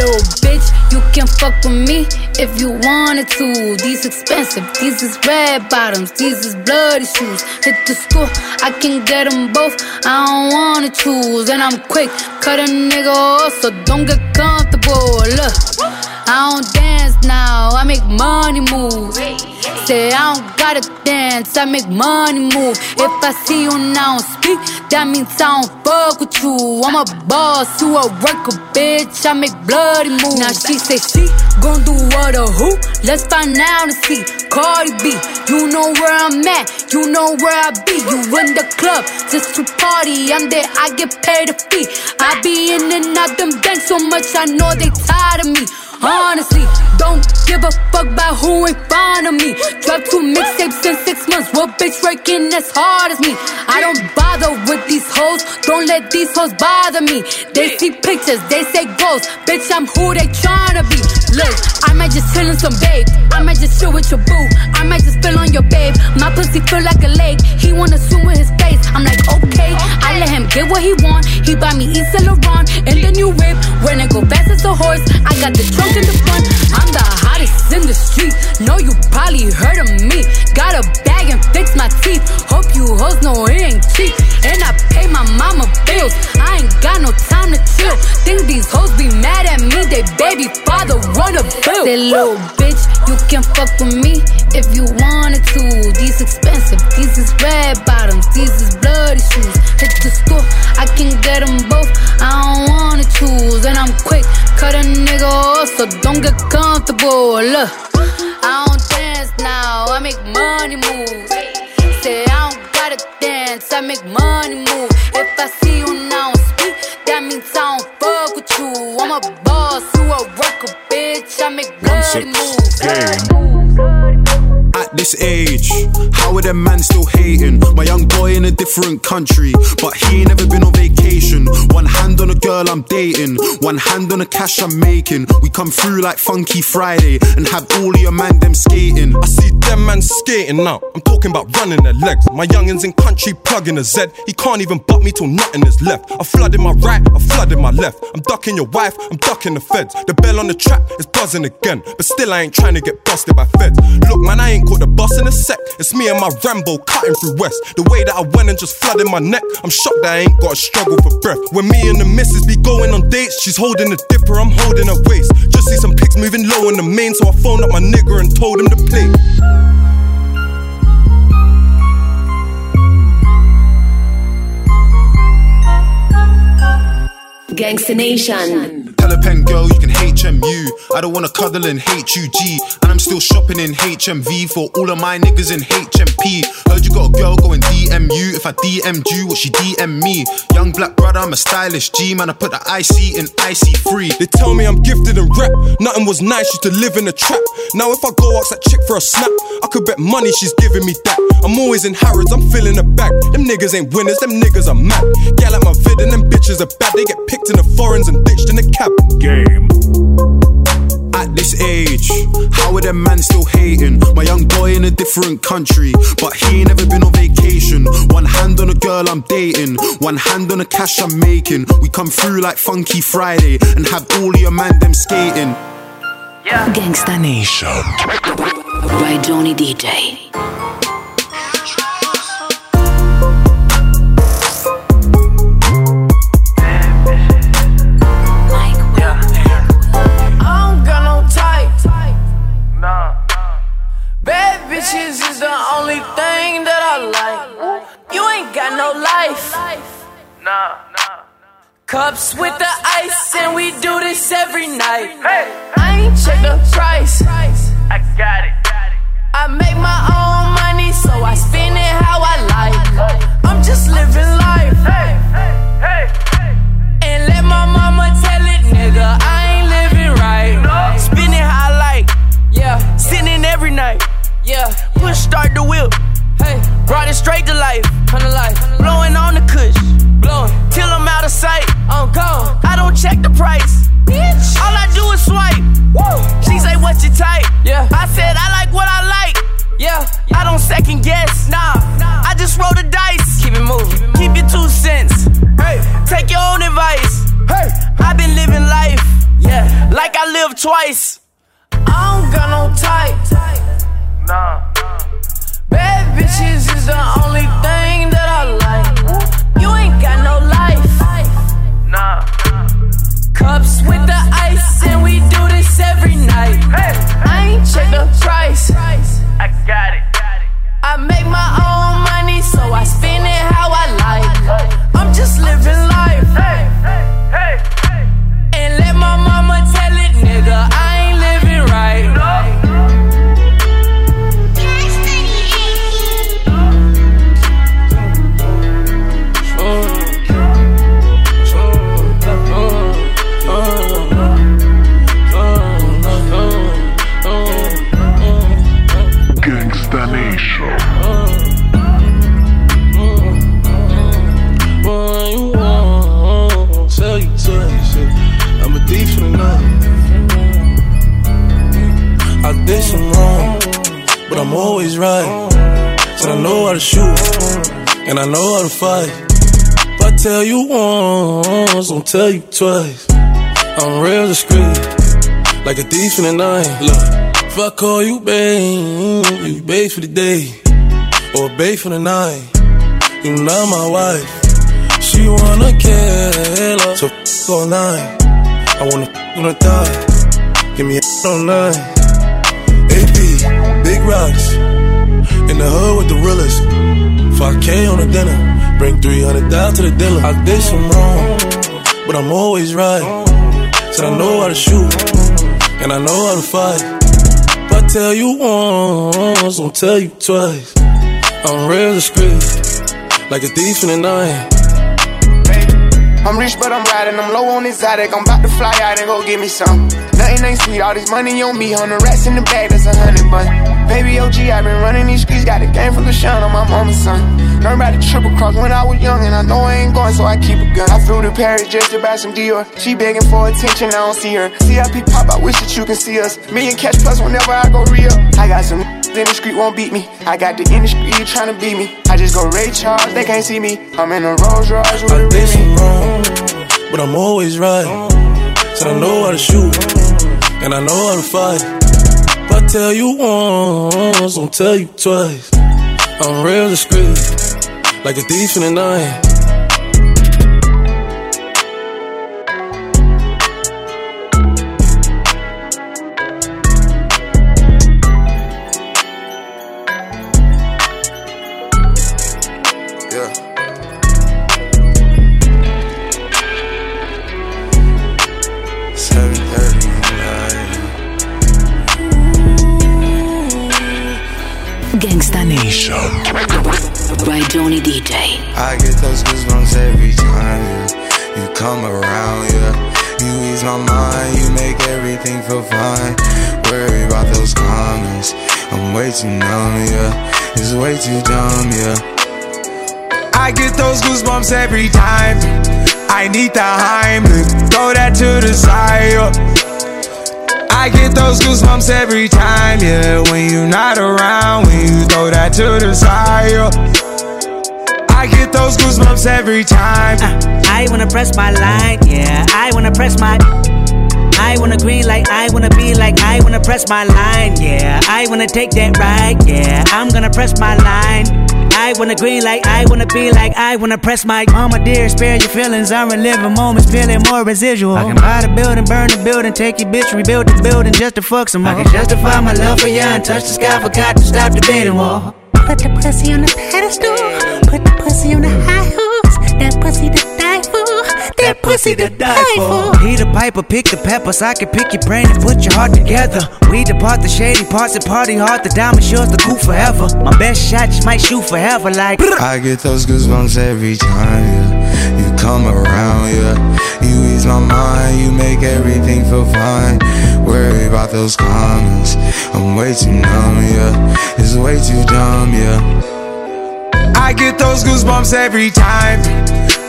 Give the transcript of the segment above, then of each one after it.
Little bitch, you can fuck with me if you wanted to. These expensive, these is red bottoms, these is bloody shoes. Hit the school, I can get them both. I don't wanna choose, and I'm quick, cut a nigga off, so don't get comfortable. Look, I don't dance now, I make money move. Say I don't gotta dance, I make money move. If I see you now speak, that means I don't fuck with you. I'm a boss, you a worker, bitch. I make bloody moves. Now she say she gon' do what or who? Let's find out and see. Cardi B, you know where I'm at, you know where I be. You in the club just to party. I'm there, I get paid a fee. I be in and out them banks so much, I know they tired of me. Honestly, don't give a fuck about who ain't front of me. Drop two mixtapes in six months. What bitch working as hard as me? I don't bother with these hoes. Don't let these hoes bother me. They see pictures, they say ghosts. Bitch, I'm who they tryna be. Look, I might just chill in some babe. I might just chill with your boo. I might just spill on your babe. My pussy feel like a lake. He wanna swim with his face. I'm like, okay. I let him get what he want. He buy me Yves Saint Laurent and the new whip. When it go fast as a horse, I got the trunk in the front. I'm the hottest in the street. Know you probably heard of me. Got a bag and fix my teeth. Hope you hoes know it ain't cheap. And I pay my mama bills. I ain't got no time to chill. Think these hoes be mad at me. They baby father run a bill. Say little bitch, you can fuck with me if you wanted to. These expensive, these is red bottoms, these is bloody shoes. Hit the school, I can get them both. I don't wanna choose, and I'm quick, cut a nigga off, so don't get comfortable. Look, I don't dance now, I make money move. Say I don't gotta dance, I make money move. If I see you now speak, that means I don't fuck with you. I'm a boss, you a worker, bitch. I make bloody moves. At this age, how are them man still hating? My young boy in a different country, but he ain't never been on vacation. One hand on a girl I'm dating, one hand on the cash I'm making. We come through like Funky Friday and have all your man them skating. I see them man skating now. I'm talking about running their legs. My youngins in country plugging a Z. He can't even butt me till nothing is left. I flooded my right, I flooded my left. I'm ducking your wife, I'm ducking the feds. The bell on the trap is buzzing again, but still I ain't trying to get busted by feds. Look, man, I ain't caught the bus in a sec. It's me and my Rambo cutting through West. The way that I went and just flooded my neck, I'm shocked that I ain't got to struggle for breath. When me and the missus be going on dates, she's holding the dipper, I'm holding her waist. Just see some pics moving low in the main, so I phoned up my nigga and told him to play. Gangsta Nation. Girl you can HMU. I don't wanna cuddle in HUG. And I'm still shopping in HMV for all of my niggas in HMP. Heard you got a girl going DMU. If I DM'd you, what she DM me? Young black brother, I'm a stylish G. Man, I put the IC in IC free. They tell me I'm gifted in rap. Nothing was nice, used to live in a trap. Now if I go ask that chick for a snap, I could bet money she's giving me that. I'm always in Harrods, I'm filling a bag. Them niggas ain't winners, them niggas are mad. Gal at my vid and them bitches are bad. They get picked in the foreigns and ditched in the cab. Game. At this age, how are them man still hating? My young boy in a different country, but he ain't never been on vacation. One hand on a girl I'm dating, one hand on the cash I'm making. We come through like Funky Friday and have all your man them skating. Yeah. Gangsta Nation by Johnny DJ. the only thing that I like. You ain't got no life. Nah, nah. Cups with the ice, and we do this every night. I ain't check the price. I got it. I make my own money, so I spend it how I like. I'm just living life. And let my mama tell it, nigga, I ain't living right. Spend it how I like. Yeah, sitting every night. Yeah push start the wheel. Hey, brought it straight to life. Come to life. Blowing on the cush. Blowing. Till I'm out of sight. I'm gone. I don't check the price. Bitch. All I do is swipe. Woo. She say, what you type? Yeah. I said, I like what I like. Yeah. I don't second guess. Nah. nah. I just roll the dice. Keep it moving. Keep, it moving. Keep your two cents. Hey. Take your own advice. Hey. I've been living life. Yeah. Like I lived twice. I don't got no type. Nah. Bitches is the only thing that I like. You ain't got no life. Nah. Cups with the ice, and we do this every night. I ain't check the price. I got it. I make my own money, so I spend it how I like. I'm just living fight. If I tell you once, I'll tell you twice. I'm real discreet, like a thief in the night. Look, if I call you babe, you babe for the day, or babe for the night. You not my wife. She wanna kill her, so f all night. I wanna f on thigh. Give me a all night. AP, big rocks. In the hood with the realest. 5K on the dinner. Bring 300 down to the dealer. I did some wrong, but I'm always right. Said I know how to shoot, and I know how to fight. If I tell you once, I'll tell you twice. I'm real discreet, like a thief in the night. I'm rich, but I'm riding. I'm low on exotic. I'm about to fly out and go get me some. Nothing ain't sweet. All this money on me. Hundred rats in the bag. That's a hundred bun. Baby OG, i been running these streets. Got a game from LaShawn on my mama's son. Learned about the triple cross when I was young, and I know I ain't going, so I keep a gun. I flew to Paris just to buy some Dior. She begging for attention. I don't see her. CIP pop. I wish that you can see us. Million catch plus whenever I go real. I got some in the street won't beat me. I got the industry trying to beat me. I just go Ray Charles. They can't see me. I'm in a Rolls Royce with I a did some Remy. wrong, but I'm always right. Said I know how to shoot, and I know how to fight. If I tell you once, I'll tell you twice. I'm real discreet, like a thief in the night. I get those goosebumps every time. I need the Heimlich, throw that to the side. I get those goosebumps every time, yeah. When you're not around, when you throw that to the side. I get those goosebumps every time. Uh, I wanna press my line, yeah. I wanna press my. I wanna green like I wanna be like I wanna press my line, yeah. I wanna take that ride, yeah. I'm gonna press my line. I wanna green like I wanna be like I wanna press my mama dear, spare your feelings. I'm reliving moments, feeling more residual. I can buy the building, burn the building, take your bitch, rebuild the building just to fuck some more. I can justify my love for you and touch the sky, forgot to stop the bidding war. Put the pussy on the pedestal. Put the pussy on the high horse. That pussy to die for. That pussy to die for. He the piper, pick the peppers. I can pick your brain and put your heart together. We depart the shady parts and party hard. The diamond yours, the cool forever. My best shot just might shoot forever. Like I get those goosebumps every time, yeah. You come around, yeah. You ease my mind, you make everything feel fine. Worry about those comments, I'm way too numb, yeah. It's way too dumb, yeah. I get those goosebumps every time.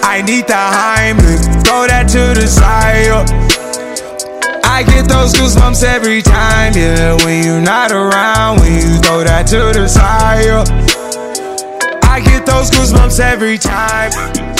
I need the Heimlich, throw that to the side. I get those goosebumps every time, yeah. When you're not around, when you throw that to the side. I get those goosebumps every time.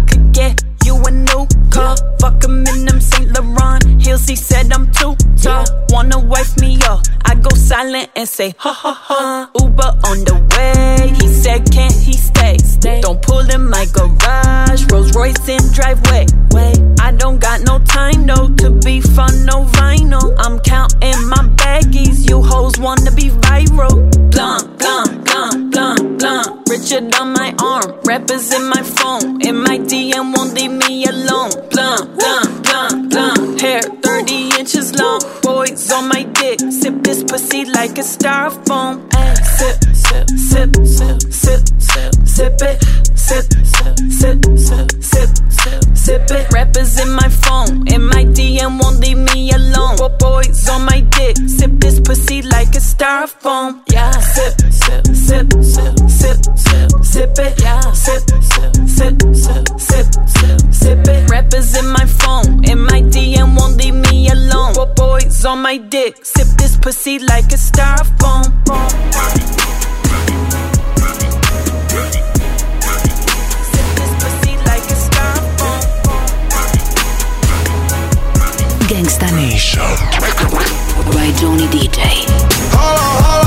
I could get you a new car. Fuck 'em in them Saint Laurent heels. He said I'm too tall. Wanna wife me up? I go silent and say ha ha ha. Uber on the way. He said can't he stay? Don't pull in my garage. Rolls Royce in driveway. It. Yeah. Sip, sip, sip, sip, sip, sip, sip it. Rappers in my phone. In my DM won't leave me alone. Bo- Boys on my dick. Sip this pussy like a styrofoam. Sip this pussy like a styrofoam. Gangsta Nation. By Johnny DJ. Holla, holla,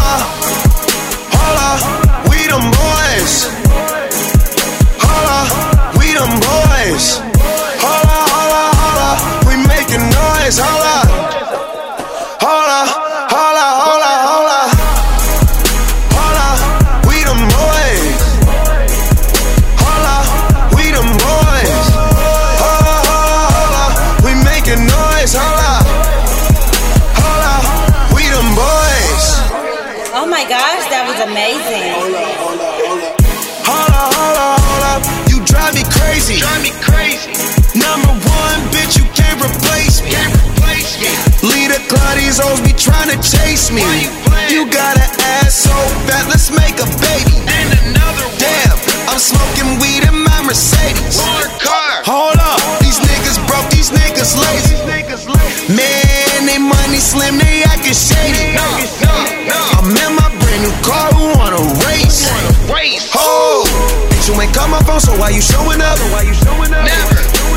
Claudia's always be trying to chase me. You you got an ass so fat, let's make a baby. And another one. Damn, I'm smoking weed in my Mercedes. car. Hold up, these niggas broke, these niggas lazy. Man, they money slim, they acting shady. No, no, no. I'm in my brand new car, who wanna race? Oh, bitch, you ain't call my phone, so why you showing up? Why you showing up? Never.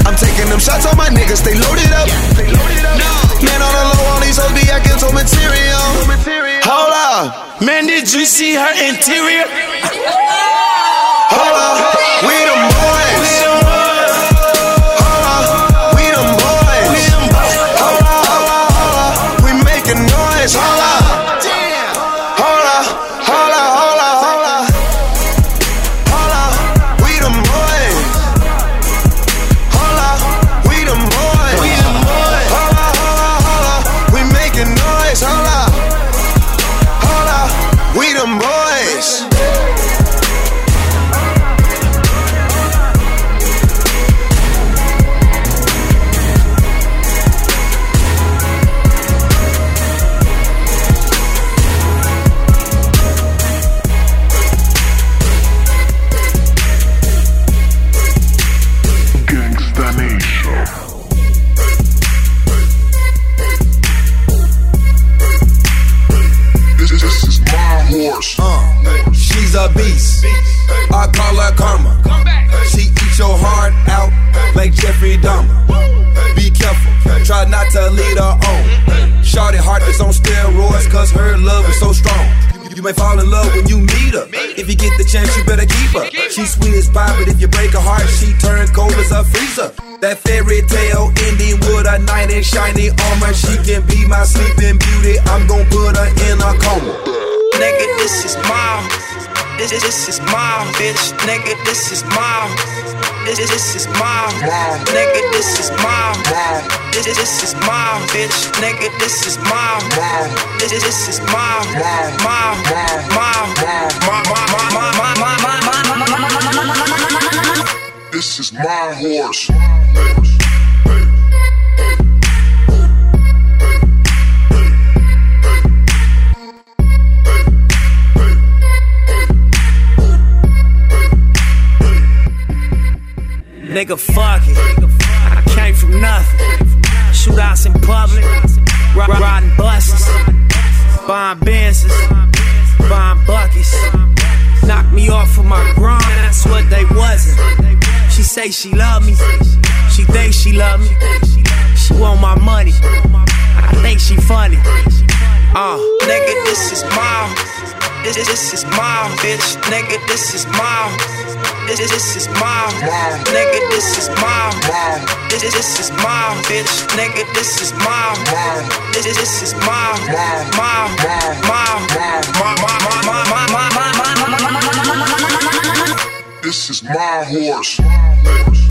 I'm taking them shots on my niggas, they loaded up. They loaded up. Man, on the low, all these hoes be acting so material. Hold up, man, did you see her interior? Hold up, May fall in love when you meet her. If you get the chance, you better keep her. She's sweet as pie, but if you break her heart, she turn cold as a freezer. That fairy tale ending with a knight in shiny armor. She can be my sleeping beauty. I'm gonna put her in a coma. Nigga, this is my, this, this is my bitch. Nigga, this is my, This, this is my nigga. This is my this, this is my bitch, nigga. This is my this, this is my my my my my my my my This is my horse. Nigga, fuck it. I came from nothing. Shootouts in public, ri- riding buses, buying Benzes, buying buckets. Knock me off of my grind, that's what they wasn't. She say she love me, she think she love me. She want my money, I think she funny. Uh, nigga, this is my, this, this is my bitch, nigga, this is my. This, this is my nigga. This is my this, this is my bitch, nigga. This is my this, this is my my my my my my my This is my horse.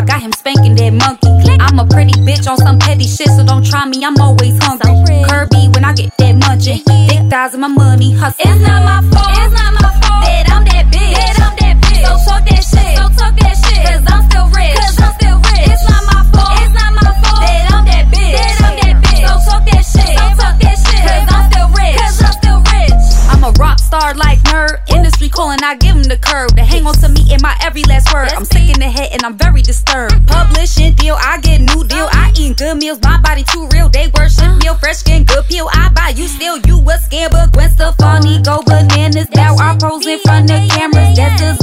I got him spanking that monkey. I'm a pretty bitch on some petty shit, so don't try me. I'm always hungry. Kirby when I get that munchin'. Thick thighs and my money hustle. It's not my fault. It's not my fault that I'm that bitch. That I'm that bitch. So talk that shit. So talk that shit. Cause I'm still rich. Cause I'm still rich. It's not my fault. It's not my fault that I'm that bitch. That I'm that bitch. So talk that shit. So talk that shit. Cause I'm still rich. Cause I'm still rich. I'm a rock star like nerd. Industry calling, I give the curb. They hang on to me in my every last word. I'm sick in the head and I'm very disturbed. Publishing deal, I get new deal. I eat good meals, my body too real. They worship meal, fresh skin, good peel. I buy you still, you a scam, but Gwen Stefani go bananas. Now I pose in front of cameras. That's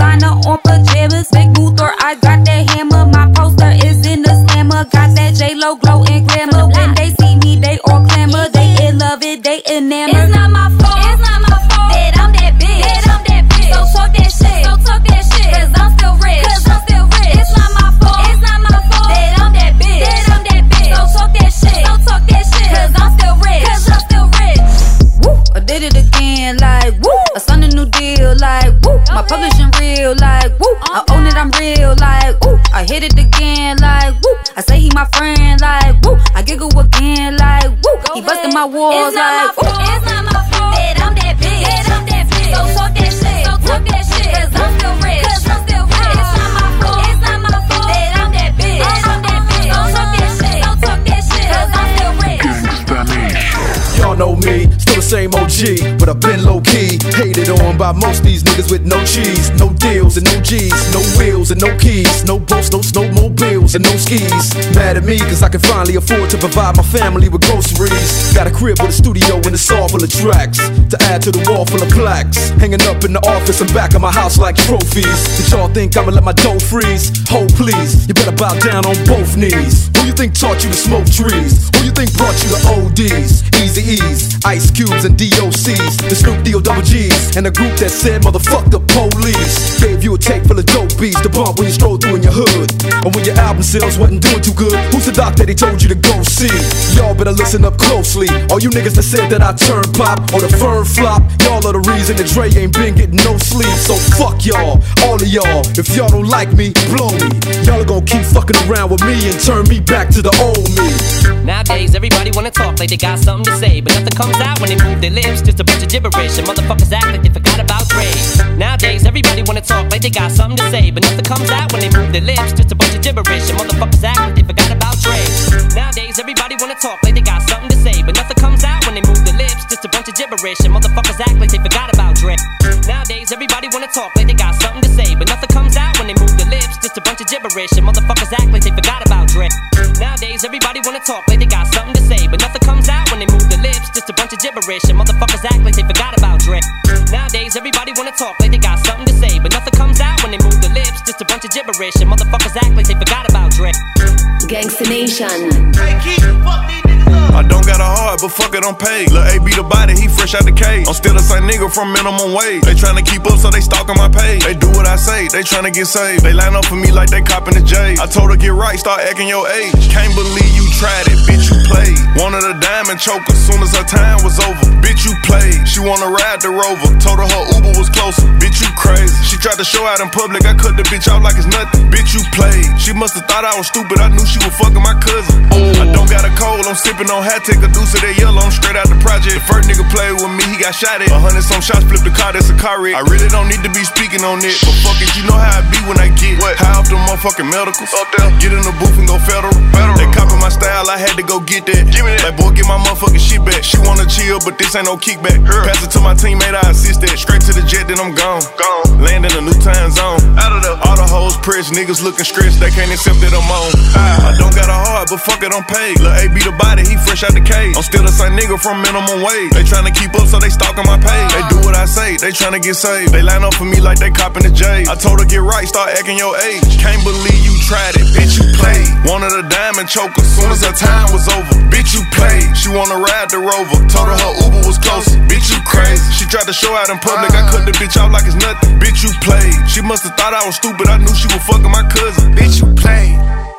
my walls, like by most these niggas with no cheese, no deals and no G's, no wheels and no keys, no boats, no snowmobiles and no skis. Mad at me cause I can finally afford to provide my family with groceries. Got a crib with a studio and it's all full of tracks to add to the wall full of plaques. Hanging up in the office and back of my house like trophies. Did y'all think I'ma let my dough freeze? Hold please, you better bow down on both knees. Who you think taught you to smoke trees? Who you think brought you to ODs? Easy E's, Ice Cubes and DOCs, the Snoop D O double G's, and a group that said motherfuck the police. Gave you a tape full of dope beats to bump when you stroll through in your hood. And when your album sales wasn't doing too good, who's the doc that he told you to go see? Y'all better listen up closely. All you niggas that said that I turn pop or the firm flop, y'all are the reason that Dre ain't been getting no sleep. So fuck y'all, all of y'all. If y'all don't like me, blow me. Y'all are gonna keep fucking around with me and turn me back to the old me. Nowadays, everybody wanna talk like they got something to say, but nothing comes out when they move their lips. Just a bunch of gibberish, and motherfuckers act like they forgot about Dre. Nowadays, everybody wanna talk like they got something to say, but nothing comes out when they move their lips. Just a bunch of gibberish, and motherfuckers act like they forgot about Dre. Nowadays, everybody wanna talk like they got something to say, but nothing comes out when they move their lips. Just a bunch of gibberish, and motherfuckers act like they forgot about Dre. Nowadays, everybody wanna talk like they got something to say, but nothing comes out when they move their lips. Just a bunch of gibberish, and motherfuckers act like they forgot about Dre. Nowadays, everybody wanna talk like they got something to say, but nothing bunch of gibberish, and motherfuckers act like they forgot about Dre. Nowadays, everybody wanna talk like they got something to say, but nothing comes out when they move their lips. Just a bunch of gibberish, and motherfuckers act like they forgot about Dre. Gangsta Nation. I don't got a heart, but fuck it, I'm paid. Lil' A be the body, he fresh out the cage. I'm still the same nigga from minimum wage. They tryna keep up, so they stalking my page. They do what I say, they tryna get saved. They line up for me like they copping the J. I told her get right, start acting your age. Can't believe you tried it, bitch, you played. Wanted a diamond choker, soon as her time was over. Bitch, you played. She wanna ride the rover. Told her her Uber was closer. Bitch, you crazy. She tried to show out in public, I cut the bitch off like it's nothing. Bitch, you played. She must've thought I was stupid, I knew she was fucking my cousin. I don't got a cold, I'm sipping on hat, take a deuce of that yellow, I'm straight out the project. The first nigga played with me, he got shot at. A hundred some shots, flipped the car, that's a car wreck. I really don't need to be speaking on it, but fuck it, you know how I be when I get what? high off the motherfucking medicals. Up there, get in the booth and go federal. federal. They copy my style, I had to go get that. Give me that. Like boy, get my motherfucking shit back. She wanna chill, but this ain't no kickback. Pass it to my teammate, I assist that. Straight to the jet, then I'm gone. Gone. Land in a new time zone. Out of. The hoes pressed, niggas looking stressed, they can't accept that I'm on. Ah, I don't got a heart, but fuck it, I'm paid. Lil' A be the body, he fresh out the cage. I'm still the same nigga from minimum wage. They tryna keep up, so they stalking my page. They do what I say, they tryna get saved. They line up for me like they copping the J. I told her get right, start acting your age. Can't believe you tried it, bitch, you played. Wanted a diamond choker, soon as her time was over. Bitch, you played. She wanna ride the rover. Told her her Uber was close. Bitch, you crazy. She tried to show out in public, I cut the bitch off like it's nothing. Bitch, you played. She must've thought I was stupid, I knew she was fucking my cousin. Bitch, you played.